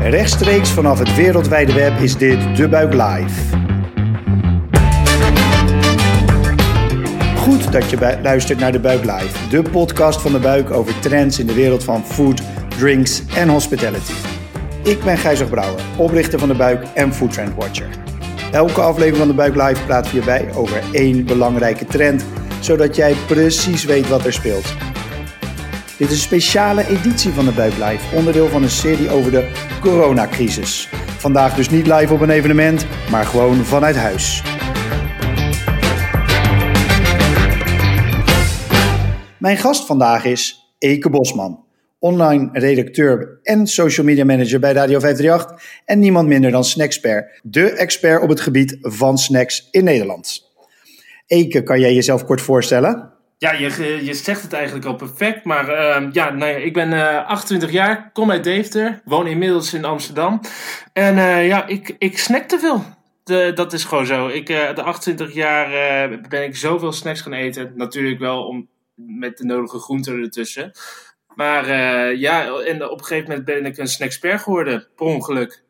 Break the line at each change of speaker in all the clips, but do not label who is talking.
Rechtstreeks vanaf het wereldwijde web is dit De Buik Live. Goed dat je luistert naar De Buik Live, de podcast van De Buik over trends in de wereld van food, drinks en hospitality. Ik ben Gijzer Brouwer, oprichter van De Buik en Food Trend Watcher. Elke aflevering van De Buik Live praten we hierbij over één belangrijke trend, zodat jij precies weet wat er speelt. Dit is een speciale editie van de Buik Live, onderdeel van een serie over de coronacrisis. Vandaag dus niet live op een evenement, maar gewoon vanuit huis. Mijn gast vandaag is Eke Bosman, online redacteur en social media manager bij Radio 538 en niemand minder dan Snackspert, de expert op het gebied van snacks in Nederland. Eke, kan jij jezelf kort voorstellen?
Ja, je, je zegt het eigenlijk al perfect. Maar uh, ja, nou ja, ik ben uh, eh, 28 jaar, kom uit Deventer, woon inmiddels in Amsterdam. En uh, ja, ik, ik snack te veel. De, dat is gewoon zo. Ik, uh, de 28 jaar ben ik zoveel snacks gaan eten. Natuurlijk wel om, met de nodige groenten ertussen. Maar ja, en op een gegeven moment ben ik een snacksper geworden, per ongeluk.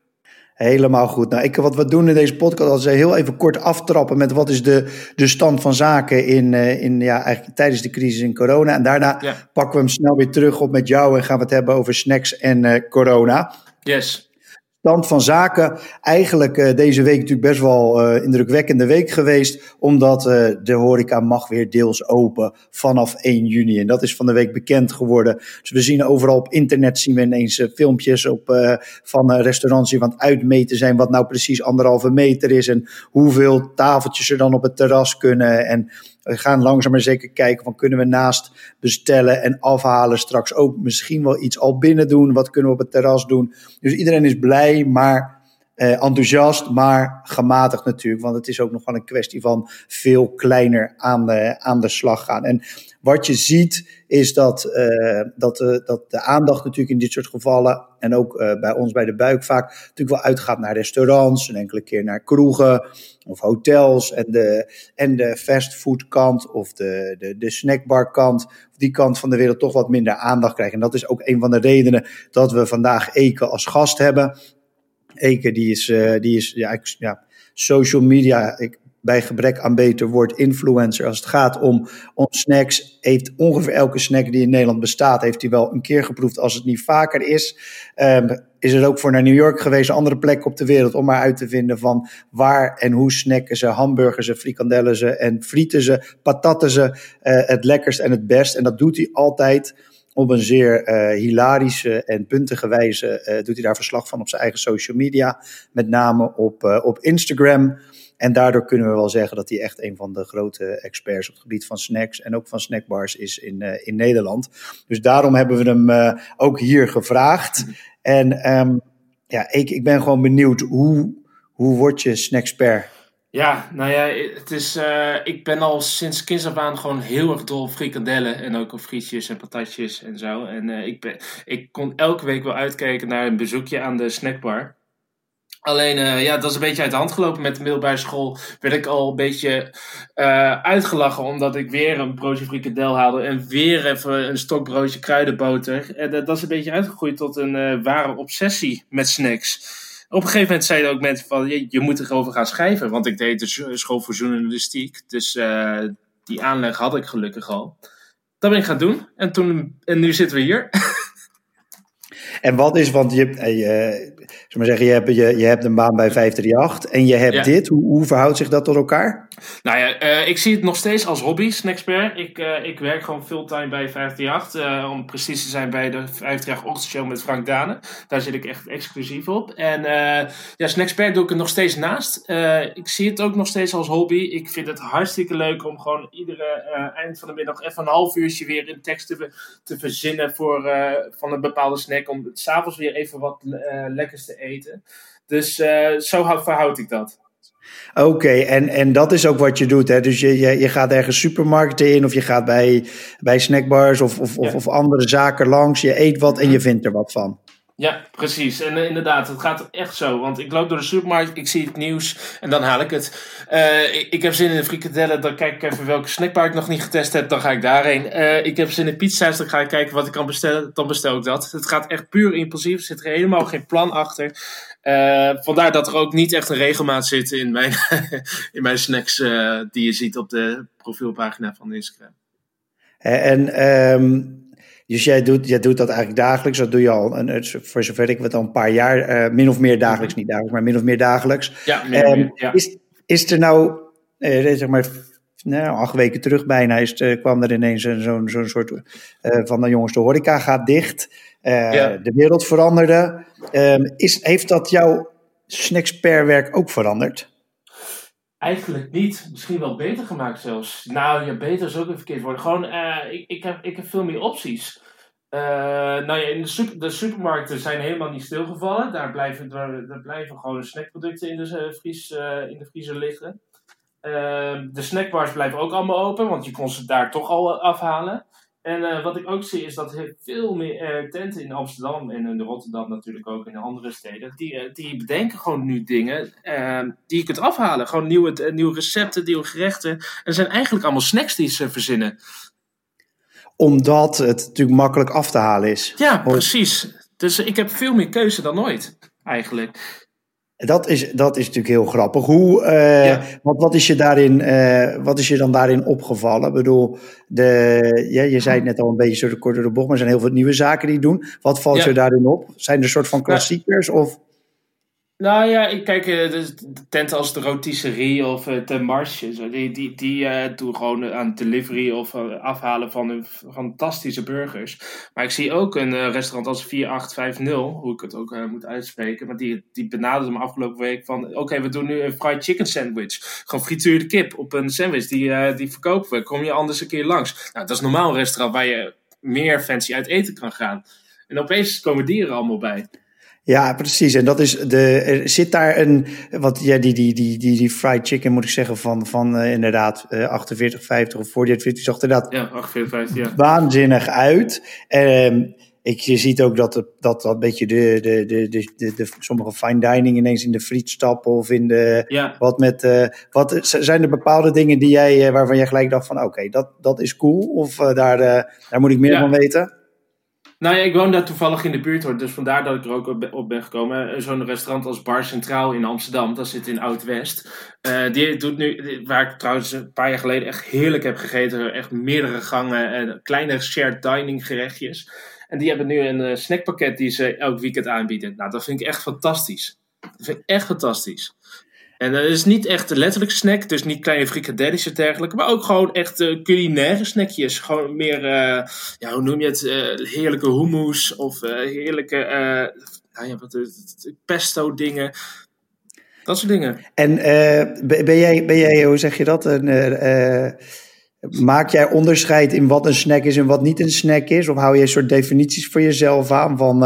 Helemaal goed. Nou, ik, wat we doen in deze podcast is heel even kort aftrappen met wat is de, de stand van zaken in, uh, in, ja, eigenlijk tijdens de crisis in corona. En daarna pakken we hem snel weer terug op met jou en gaan we het hebben over snacks en uh, corona.
Yes
stand van zaken eigenlijk uh, deze week natuurlijk best wel uh, indrukwekkende week geweest. Omdat uh, de horeca mag weer deels open vanaf 1 juni. En dat is van de week bekend geworden. Dus we zien overal op internet zien we ineens filmpjes op, van restaurants die aan uitmeten zijn. Wat nou precies anderhalve meter is. En hoeveel tafeltjes er dan op het terras kunnen. En we gaan langzaam maar zeker kijken van kunnen we naast bestellen en afhalen straks ook misschien wel iets al binnen doen. Wat kunnen we op het terras doen? Dus iedereen is blij, maar eh, enthousiast, maar gematigd natuurlijk. Want het is ook nog wel een kwestie van veel kleiner aan de, aan de slag gaan. En wat je ziet is dat, uh, dat, uh, dat de aandacht natuurlijk in dit soort gevallen, en ook uh, bij ons bij de buik vaak, natuurlijk wel uitgaat naar restaurants, een enkele keer naar kroegen of hotels. En de, en de fastfoodkant of de, de, de snackbarkant, die kant van de wereld toch wat minder aandacht krijgen. En dat is ook een van de redenen dat we vandaag Eke als gast hebben. Eke, die is, die is ja, ja, social media. Ik bij gebrek aan beter woord influencer. Als het gaat om, om snacks, heeft ongeveer elke snack die in Nederland bestaat, heeft hij wel een keer geproefd. Als het niet vaker is, um, is er ook voor naar New York geweest, andere plek op de wereld, om maar uit te vinden van waar en hoe snacken ze, hamburgers ze, frikandellen ze en frieten ze, patatten ze uh, het lekkerst en het best. En dat doet hij altijd op een zeer uh, hilarische en puntige wijze uh, doet hij daar verslag van op zijn eigen social media. Met name op, uh, op Instagram. En daardoor kunnen we wel zeggen dat hij echt een van de grote experts op het gebied van snacks en ook van snackbars is in, in Nederland. Dus daarom hebben we hem ook hier gevraagd. En um, ja, ik, ik ben gewoon benieuwd, hoe, hoe word je snacksper?
Ja, nou ja, het is, uh, ik ben al sinds kinds af aan gewoon heel erg dol op frikandellen. En ook op frietjes en patatjes en zo. En ik, ben, ik kon elke week wel uitkijken naar een bezoekje aan de snackbar. Alleen, uh, ja, dat is een beetje uit de hand gelopen met de middelbare school. Werd ik al een beetje uitgelachen omdat ik weer een broodje frikandel haalde. En weer even een stokbroodje kruidenboter. En dat is een beetje uitgegroeid tot een ware obsessie met snacks. Op een gegeven moment zeiden ook mensen van, je, je moet erover gaan schrijven. Want ik deed de school voor journalistiek. Dus die aanleg had ik gelukkig al. Dat ben ik gaan doen. En, toen, en nu zitten we hier.
En wat is, want je, je, maar zeggen, je, hebt, je, je hebt een baan bij 538 en je hebt dit. Hoe, hoe verhoudt zich dat tot elkaar?
Nou ja, uh, ik zie het nog steeds als hobby, Snackspert. Ik, uh, ik werk gewoon fulltime bij 538. Uh, om precies te zijn bij de 538 ochtendshow met Frank Danen. Daar zit ik echt exclusief op. En ja, Snackspert doe ik er nog steeds naast. ik zie het ook nog steeds als hobby. Ik vind het hartstikke leuk om gewoon iedere eind van de middag even een half uurtje weer in tekst te, te verzinnen voor, van een bepaalde snack. Om s'avonds weer even wat lekkers te eten. Dus uh, zo verhoud ik dat.
Oké, okay, en, en dat is ook wat je doet. Hè? Dus je, je, je gaat ergens supermarkten in of je gaat bij, bij snackbars of, of, ja. of, andere zaken langs. Je eet wat en je vindt er wat van.
Ja, precies. En uh, inderdaad, het gaat echt zo. Want ik loop door de supermarkt, ik zie het nieuws en dan haal ik het. Uh, ik, heb zin in een frikadellen, dan kijk ik even welke snackbar ik nog niet getest heb, dan ga ik daarheen. Uh, ik heb zin in pizza's, dan ga ik kijken wat ik kan bestellen, dan bestel ik dat. Het gaat echt puur impulsief, er zit er helemaal geen plan achter. vandaar dat er ook niet echt een regelmaat zit in mijn, in mijn snacks die je ziet op de profielpagina van Instagram.
En... Um dus jij doet, jij doet dat eigenlijk dagelijks. Dat doe je al, een, voor zover ik weet, al een paar jaar. Uh, min of meer dagelijks, niet dagelijks, maar min of meer dagelijks.
Ja, min of meer, ja.
Is, is er nou, uh, zeg maar, nou, acht weken terug bijna, is het, kwam er ineens zo'n zo'n soort van de jongens, de horeca gaat dicht. Ja. De wereld veranderde. Um, is, heeft dat jouw snacksperwerk ook veranderd?
Eigenlijk niet. Misschien wel beter gemaakt zelfs. Nou ja, beter is ook een verkeerd woord. Gewoon, uh, ik, ik, heb, ik heb veel meer opties. Uh, nou ja, in de, super, de, supermarkten zijn helemaal niet stilgevallen. Daar blijven, daar, daar blijven gewoon snackproducten in de, uh, vries, in de vriezer liggen. de snackbars blijven ook allemaal open, want je kon ze daar toch al afhalen. En uh, wat ik ook zie is dat er veel meer uh, tenten in Amsterdam en in Rotterdam natuurlijk ook in andere steden, die, uh, die bedenken gewoon nu dingen die je kunt afhalen. Gewoon nieuwe, nieuwe recepten, nieuwe gerechten. En er zijn eigenlijk allemaal snacks die ze verzinnen.
Omdat het natuurlijk makkelijk af te halen is.
Ja, precies. Dus ik heb veel meer keuze dan ooit, eigenlijk.
Dat is, dat is natuurlijk heel grappig. Hoe, uh, ja. wat, wat, is je daarin, uh, wat is je dan daarin opgevallen? Ik bedoel, de, ja, je zei het net al een beetje zo kort door de bocht, maar er zijn heel veel nieuwe zaken die doen. Wat valt ja. je daarin op? Zijn er soort van klassiekers? Of?
Nou ja, ik kijk, uh, de, tenten als de Rotisserie of uh, de Marche, die, die, die uh, doen gewoon aan delivery of afhalen van hun fantastische burgers. Maar ik zie ook een restaurant als 4850, hoe ik het ook moet uitspreken, maar die, die benaderde me afgelopen week van, oké, we doen nu een fried chicken sandwich. Gewoon frituurde kip op een sandwich, die, die verkopen we. Kom je anders een keer langs? Nou, dat is normaal een restaurant waar je meer fancy uit eten kan gaan. En opeens komen dieren allemaal bij.
Ja, precies. En dat is de. Er zit daar een. Wat ja, die, die, die, die, die fried chicken, moet ik zeggen, van, van uh, inderdaad uh, 48,50 of 48,50 zag er dat.
Ja, 48,50, ja.
Waanzinnig uit. Um, ik, je ziet ook dat, dat, dat beetje de, de, de, de, de, de, sommige fine dining ineens in de friet stappen of in de.
Ja.
Wat met. Uh, wat, zijn er bepaalde dingen die jij, uh, waarvan jij gelijk dacht van oké, okay, dat, dat is cool of daar, daar moet ik meer ja. van weten?
Nou ja, ik woon daar toevallig in de buurt hoor, dus vandaar dat ik er ook op ben gekomen. Zo'n restaurant als Bar Centraal in Amsterdam, dat zit in Oud-West. Uh, die doet nu, waar ik trouwens een paar jaar geleden echt heerlijk heb gegeten, echt meerdere gangen en kleine shared dining gerechtjes. En die hebben nu een uh, snackpakket die ze elk weekend aanbieden. Nou, dat vind ik echt fantastisch. Dat vind ik echt fantastisch. En dat is niet echt een letterlijk snack, dus niet kleine frikadelletjes en dergelijke, maar ook gewoon echt uh, culinaire snackjes. Gewoon meer, uh, ja, hoe noem je het, uh, heerlijke hummus of heerlijke nou ja, wat, pesto dingen. Dat soort dingen.
En ben, jij, ben jij, hoe zeg je dat, een, maak jij onderscheid in wat een snack is en wat niet een snack is? Of hou je een soort definities voor jezelf aan van,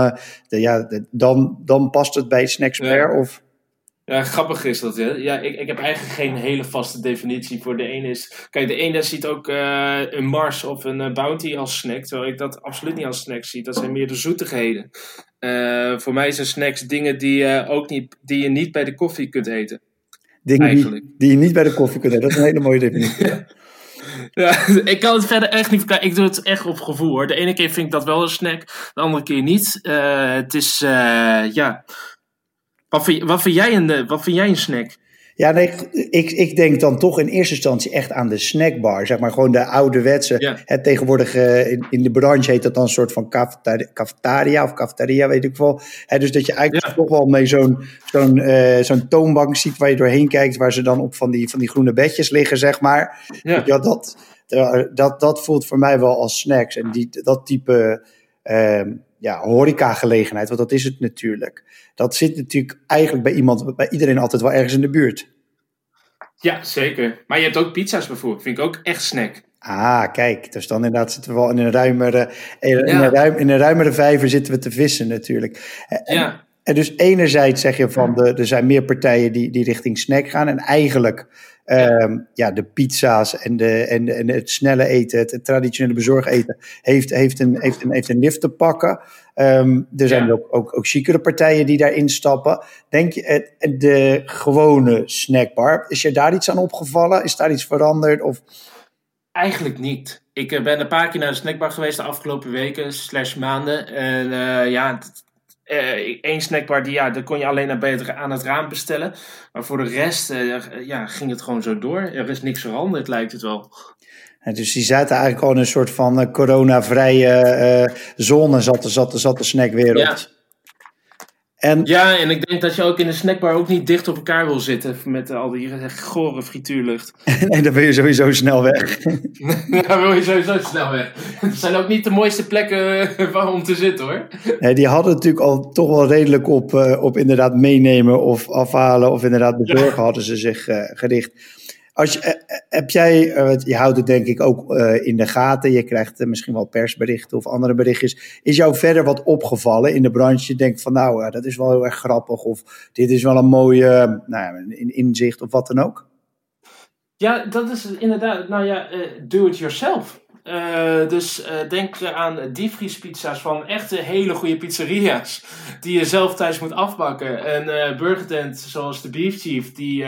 de, ja, dan, dan past het bij snacks ja. of...
Ja, grappig is dat. Hè? Ja, ik, ik heb eigenlijk geen hele vaste definitie voor de ene. Is, kijk, de ene ziet ook uh, een Mars of een uh, Bounty als snack, terwijl ik dat absoluut niet als snack zie. Dat zijn meer de zoetigheden. Uh, voor mij zijn snacks dingen die, ook niet, die je niet bij de koffie kunt eten.
Dingen die, die, je niet bij de koffie kunt eten, dat is een hele mooie definitie.
ja. Ja, ik kan het verder echt niet verklaren. Ik doe het echt op gevoel hoor. De ene keer vind ik dat wel een snack, de andere keer niet. het is, ja wat vind, wat vind, jij, een, eh, wat vind jij een snack?
Ja, nee, ik, ik denk dan toch in eerste instantie echt aan de snackbar. Zeg maar gewoon de ouderwetse. Ja. Het tegenwoordig uh, in, in, de branche heet dat dan een soort van cafetaria of cafetaria, weet ik wel. He, dus dat je eigenlijk ja. toch wel mee zo'n zo'n uh, zo'n toonbank ziet waar je doorheen kijkt, waar ze dan op van die, van die groene bedjes liggen, zeg maar. Ja. ja dat, dat, dat voelt voor mij wel als snacks. En die, dat type. Uh, ja, horecagelegenheid, want dat is het natuurlijk. Dat zit natuurlijk eigenlijk bij iemand, bij iedereen altijd wel ergens in de buurt.
Ja, zeker. Maar je hebt ook pizza's bijvoorbeeld. Vind ik ook echt snack.
Ah, kijk. Dus dan inderdaad zitten we wel in een ruimere, in, ja. een, ruim, in een ruimere vijver zitten we te vissen natuurlijk.
En,
ja. En dus enerzijds zeg je van de, er zijn meer partijen die, die richting snack gaan. En eigenlijk Ehm, ja, de pizza's en, de, en, en het snelle eten, het, traditionele bezorgeten, heeft, heeft, een, heeft, een, heeft een lift te pakken. Um, er zijn ook, ook, ook chicere partijen die daarin stappen. Denk je, de gewone snackbar, is je daar iets aan opgevallen? Is daar iets veranderd? Of...
Eigenlijk niet. Ik eh, ben een paar keer naar de snackbar geweest de afgelopen weken, slash maanden. En uh, ja, uh, één snackbar, die, ja, daar kon je alleen naar beter aan het raam bestellen. Maar voor de rest uh, ja, ging het gewoon zo door. Er is niks veranderd, lijkt het wel.
dus die zaten eigenlijk al in een soort van uh, coronavrije zone, zat, zat, zat de snackwereld.
Ja. En, ja, en ik denk dat je ook in de snackbar ook niet dicht op elkaar wil zitten met al die gore frituurlucht.
nee, dan ben je sowieso snel weg.
dan wil je sowieso snel weg. Het zijn ook niet de mooiste plekken eh, om te zitten hoor.
Nee, die hadden natuurlijk al toch wel redelijk op, uh, op inderdaad meenemen of afhalen of inderdaad bezorgen hadden ze zich uh, gericht. Als je, eh, eh, heb jij, eh, je houdt het denk ik ook in de gaten, je krijgt misschien wel persberichten of andere berichtjes. Is jou verder wat opgevallen in de branche? Je denkt van nou, dat is wel heel erg grappig of dit is wel een mooie nou, inzicht of wat dan ook?
Ja, dat is inderdaad, nou ja, do it yourself. Dus denk aan diepvriespizza's van echte hele goede pizzeria's. Die je zelf thuis moet afbakken. En uh, burgertent zoals de Beef Chief, die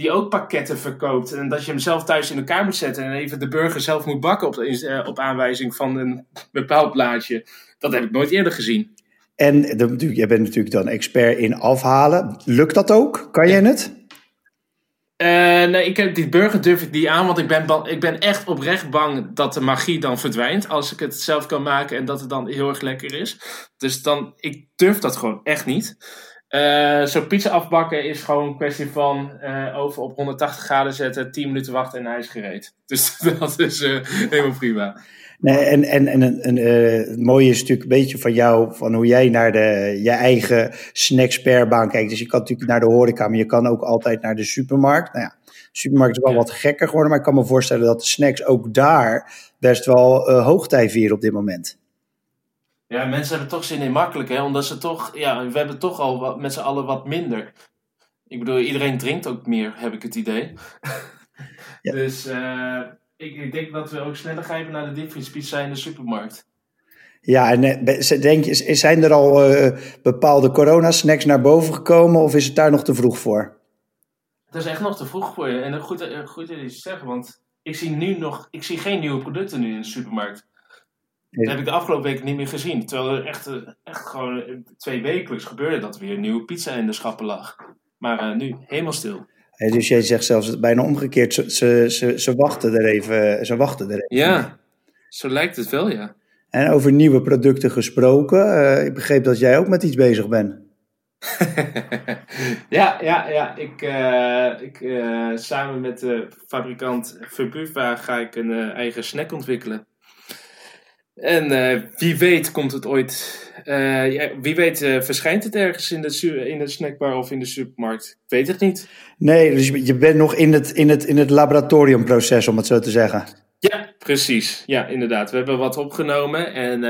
die ook pakketten verkoopt. En dat je hem zelf thuis in elkaar moet zetten en even de burger zelf moet bakken op, uh, op aanwijzing van een bepaald plaatje. Dat heb ik nooit eerder gezien.
En de, jij bent natuurlijk dan expert in afhalen. Lukt dat ook? Kan je het?
Uh, nee, ik heb die burger durf ik niet aan, want ik ben, ik ben echt oprecht bang dat de magie dan verdwijnt als ik het zelf kan maken en dat het dan heel erg lekker is. Dus dan, ik durf dat gewoon echt niet. Uh, Zo'n pizza afbakken is gewoon een kwestie van uh, over op 180 graden zetten, 10 minuten wachten en hij is gereed. Dus dat is uh, helemaal prima.
Nee, en en, en, en het mooie is natuurlijk een beetje van jou, van hoe jij naar de, je eigen snacksperbaan kijkt. Dus je kan natuurlijk naar de horeca, maar je kan ook altijd naar de supermarkt. Nou ja, de supermarkt is wel wat gekker geworden, maar ik kan me voorstellen dat de snacks ook daar best wel hoogtij vieren op dit moment.
Ja, mensen hebben toch zin in makkelijk, hè? Omdat ze toch, ja, we hebben toch al wat, met z'n allen wat minder. Ik bedoel, iedereen drinkt ook meer, heb ik het idee. Ja. dus uh, ik, ik, denk dat we ook sneller grijpen naar de diepvriespizza in de supermarkt.
Ja, en eh, denk je, zijn er al uh, bepaalde coronasnacks naar boven gekomen of is het daar nog te vroeg voor?
Het is echt nog te vroeg voor je. En goed, goed dat je het zeggen, want ik zie nu nog, ik zie geen nieuwe producten nu in de supermarkt. Dat heb ik de afgelopen week niet meer gezien. Terwijl er echt, echt gewoon twee wekelijks gebeurde dat weer een nieuwe pizza in de schappen lag. Maar uh, nu helemaal stil.
Hey, dus jij zegt zelfs bijna omgekeerd, ze, ze, ze, ze, wachten er even, ze wachten er even.
Ja, zo lijkt het wel, ja.
En over nieuwe producten gesproken, uh, ik begreep dat jij ook met iets bezig bent.
ja, ja, ja. Ik, uh, ik samen met de fabrikant Verbuva ga ik een eigen snack ontwikkelen. En uh, wie weet komt het ooit. Uh, ja, wie weet uh, verschijnt het ergens in de, in de snackbar of in de supermarkt. Ik weet het niet.
Nee, dus je bent nog in het, in het, in het laboratoriumproces, om het zo te zeggen.
Ja, precies. Ja, inderdaad. We hebben wat opgenomen. En,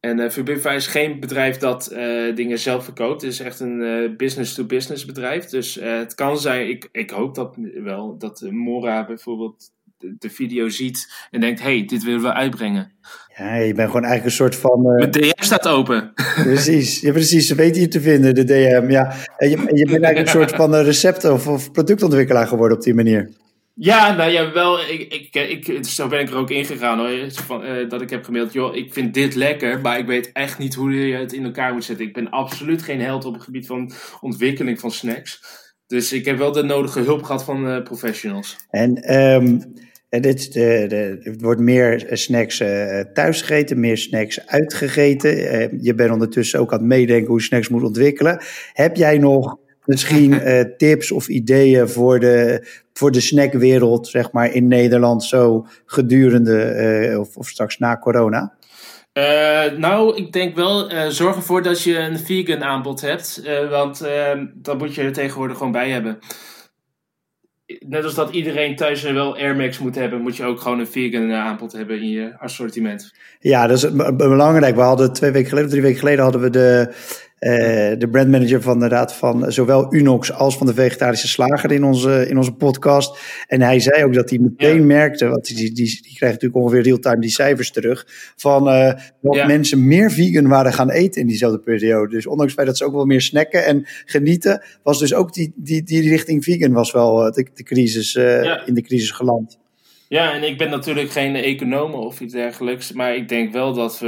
en is geen bedrijf dat dingen zelf verkoopt. Het is echt een business-to-business bedrijf. Dus het kan zijn, ik, ik hoop dat wel, dat Mora bijvoorbeeld de video ziet en denkt: hey, dit willen we uitbrengen.
Ja, je bent gewoon eigenlijk een soort van. Uh...
Mijn DM staat open.
Precies, ja, precies. Ze weten je te vinden, de DM. Ja. En je, je bent eigenlijk een soort van uh, recept- of, of productontwikkelaar geworden op die manier.
Ja, nou ja, wel. Ik, ik, ik, zo ben ik er ook ingegaan hoor. Van, uh, dat ik heb gemaild, joh, ik vind dit lekker, maar ik weet echt niet hoe je het in elkaar moet zetten. Ik ben absoluut geen held op het gebied van ontwikkeling van snacks. Dus ik heb wel de nodige hulp gehad van uh, professionals.
En um, dit, de, de, er wordt meer snacks uh, thuis gegeten, meer snacks uitgegeten. Uh, je bent ondertussen ook aan het meedenken hoe je snacks moet ontwikkelen. Heb jij nog misschien uh, tips of ideeën voor de, voor de snackwereld, zeg maar, in Nederland zo gedurende of, of straks na corona?
nou, ik denk wel, zorg ervoor dat je een vegan aanbod hebt, want dat moet je er tegenwoordig gewoon bij hebben net als dat iedereen thuis wel Air Max moet hebben, moet je ook gewoon een vegan eh, aanbod hebben in je assortiment.
Ja, dat is belangrijk. We hadden twee weken geleden, drie weken geleden hadden we de de brandmanager van de raad van zowel Unox als van de vegetarische slager in onze, in onze podcast. En hij zei ook dat hij meteen merkte, want die, die, die, krijgt natuurlijk ongeveer real-time die cijfers terug, van dat mensen meer vegan waren gaan eten in diezelfde periode. Dus ondanks dat ze ook wel meer snacken en genieten, was dus ook die, die, die richting vegan was wel de, de crisis, in de crisis geland.
Ja, en ik ben natuurlijk geen econoom of iets dergelijks. Maar ik denk wel dat we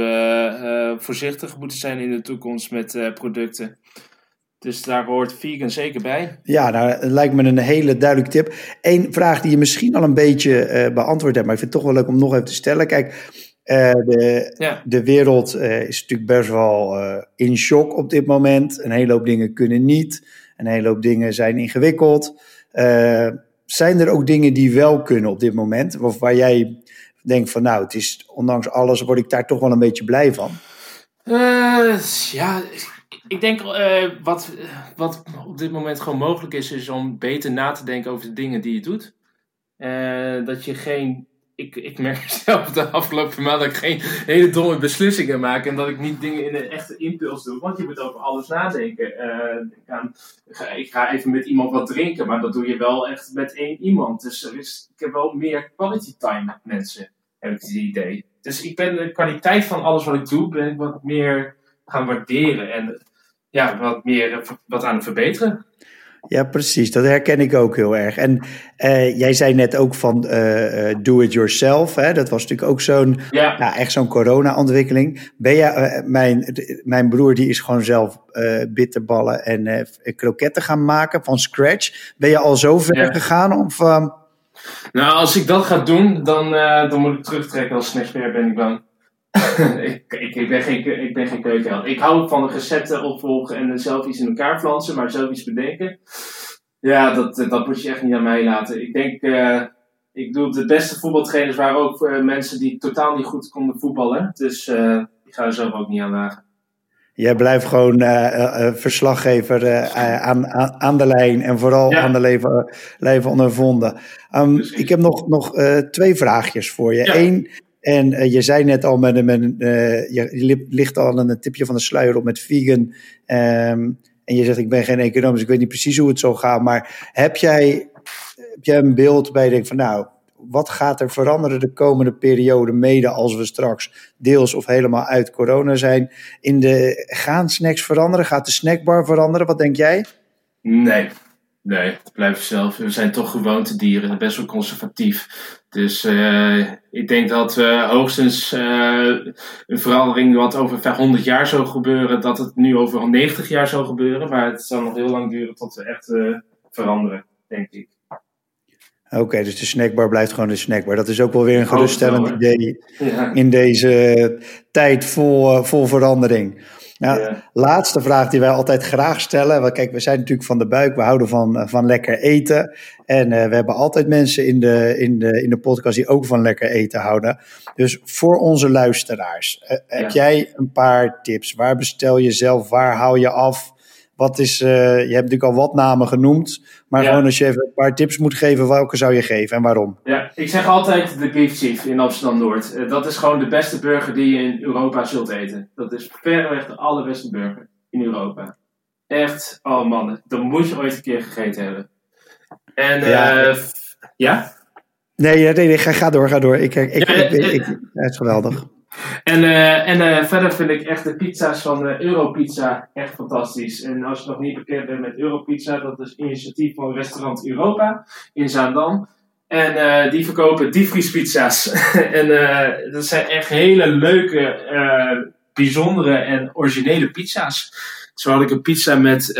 uh, voorzichtig moeten zijn in de toekomst met uh, producten. Dus daar hoort vegan zeker bij.
Ja, nou, het lijkt me een hele duidelijke tip. Eén vraag die je misschien al een beetje uh, beantwoord hebt, maar ik vind het toch wel leuk om nog even te stellen. Kijk, de, ja. de wereld is natuurlijk best wel in shock op dit moment. Een hele hoop dingen kunnen niet. Een hele hoop dingen zijn ingewikkeld zijn er ook dingen die wel kunnen op dit moment? Of waar jij denkt van nou, het is ondanks alles word ik daar toch wel een beetje blij van?
Uh, ja, ik denk uh, wat, wat op dit moment gewoon mogelijk is, is om beter na te denken over de dingen die je doet. Uh, dat je geen ik, ik merk zelf de afgelopen maand dat ik geen hele domme beslissingen maak. En dat ik niet dingen in een echte impuls doe. Want je moet over alles nadenken. Ik, ga, ik, ga, even met iemand wat drinken. Maar dat doe je wel echt met één iemand. Dus er is, ik heb wel meer quality time met mensen. Heb ik het idee. Dus ik ben de kwaliteit van alles wat ik doe. Ben ik wat meer gaan waarderen. En ja, wat meer wat aan het verbeteren.
Ja, precies. Dat herken ik ook heel erg. En uh, jij zei net ook van uh, uh, do it yourself. Hè? Dat was natuurlijk ook zo'n, ja. ja echt zo'n corona-ontwikkeling. Ben jij, mijn, mijn broer die is gewoon zelf bitterballen en kroketten gaan maken van scratch. Ben je al zo ver ja. gegaan? Of,
Nou, als ik dat ga doen, dan, dan moet ik terugtrekken als snackspeer, ben ik bang. ik, ik, ik, ben geen, ik ben geen keukenheld. Ik hou van recepten opvolgen en zelf iets in elkaar flansen, maar zelf iets bedenken. Ja, dat, dat moet je echt niet aan mij laten. Ik denk, uh, ik doe de beste voetbaltrainers waren ook uh, mensen die totaal niet goed konden voetballen. Dus uh, ik ga er zelf ook niet aan wagen.
Jij blijft gewoon verslaggever aan, aan, aan, de lijn en vooral ja. aan de leven, leven ondervonden. Um, ik heb nog, nog twee vraagjes voor je. Ja. Eén, en uh, je zei net al, met, met, uh, je ligt al een tipje van de sluier op met vegan. Um, en je zegt, ik ben geen econoom, dus ik weet niet precies hoe het zou gaan. Maar heb jij, heb jij een beeld bij je denkt van, nou, wat gaat er veranderen de komende periode, mede als we straks deels of helemaal uit corona zijn? In de, gaan snacks veranderen? Gaat de snackbar veranderen? Wat denk jij?
Nee, nee, het blijft zelf. We zijn toch gewoontedieren, best wel conservatief. Dus uh, ik denk dat we hoogstens uh, een verandering wat over 100 jaar zou gebeuren, dat het nu over 90 jaar zou gebeuren. Maar het zal nog heel lang duren tot we echt veranderen, denk ik.
Oké, okay, dus de snackbar blijft gewoon de snackbar. Dat is ook wel weer een geruststellend idee ja. in deze tijd vol, vol verandering. Ja. Laatste vraag die wij altijd graag stellen. Want kijk, we zijn natuurlijk van de buik, we houden van, van lekker eten. En uh, we hebben altijd mensen in de, in, de, in de podcast die ook van lekker eten houden. Dus voor onze luisteraars, uh, ja. heb jij een paar tips? Waar bestel je zelf? Waar hou je af? Wat is, uh, je hebt natuurlijk al wat namen genoemd, maar ja. gewoon als je even een paar tips moet geven, welke zou je geven en waarom?
Ja, ik zeg altijd de Beef Chief in Amsterdam-Noord. Uh, dat is gewoon de beste burger die je in Europa zult eten. Dat is verreweg de allerbeste burger in Europa. Echt, oh man, dat moet je ooit een keer gegeten hebben. En ja? Uh, ja?
Nee, nee, nee, ga, ga door, ga door. Ik, ik, ja, ik, ik, ik, het is geweldig.
En, uh, en uh, verder vind ik echt de pizza's van uh, Europizza echt fantastisch. En als je nog niet bekend bent met Europizza, dat is initiatief van restaurant Europa in Zaandam. En die verkopen diepvriespizza's. en dat zijn echt hele leuke, bijzondere en originele pizza's. Zo had ik een pizza met,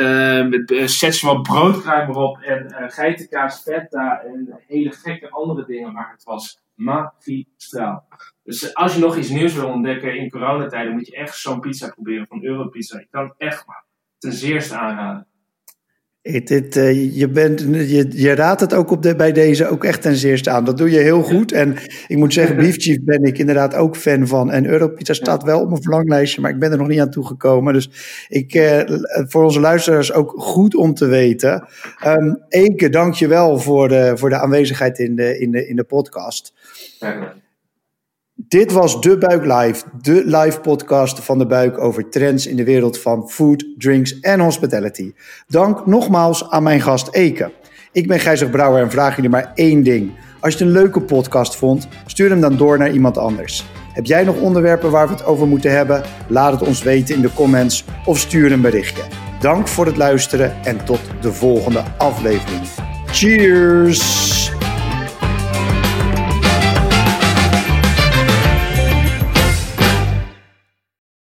met Szechuan broodkruim erop en geitenkaas, feta en hele gekke andere dingen. Maar het was magistraal. Dus als je nog iets nieuws wil ontdekken in coronatijden, moet je echt zo'n pizza proberen van Europizza. Ik kan het echt maar ten zeerste aanraden.
Het, uh, je, bent, je, je raadt het ook op de, bij deze ook echt ten zeerste aan. Dat doe je heel goed. En ik moet zeggen, Beef Chief ben ik inderdaad ook fan van. En Europizza staat wel op mijn verlanglijstje, maar ik ben er nog niet aan toegekomen. Dus ik, uh, voor onze luisteraars ook goed om te weten. Um, Eke, dank je wel voor de, voor de aanwezigheid in de, in de, in de podcast. Ja Dit was De Buik Live, de live podcast van De Buik over trends in de wereld van food, drinks en hospitality. Dank nogmaals aan mijn gast Eke. Ik ben Gijzer Brouwer en vraag jullie maar één ding. Als je het een leuke podcast vond, stuur hem dan door naar iemand anders. Heb jij nog onderwerpen waar we het over moeten hebben? Laat het ons weten in de comments of stuur een berichtje. Dank voor het luisteren en tot de volgende aflevering. Cheers!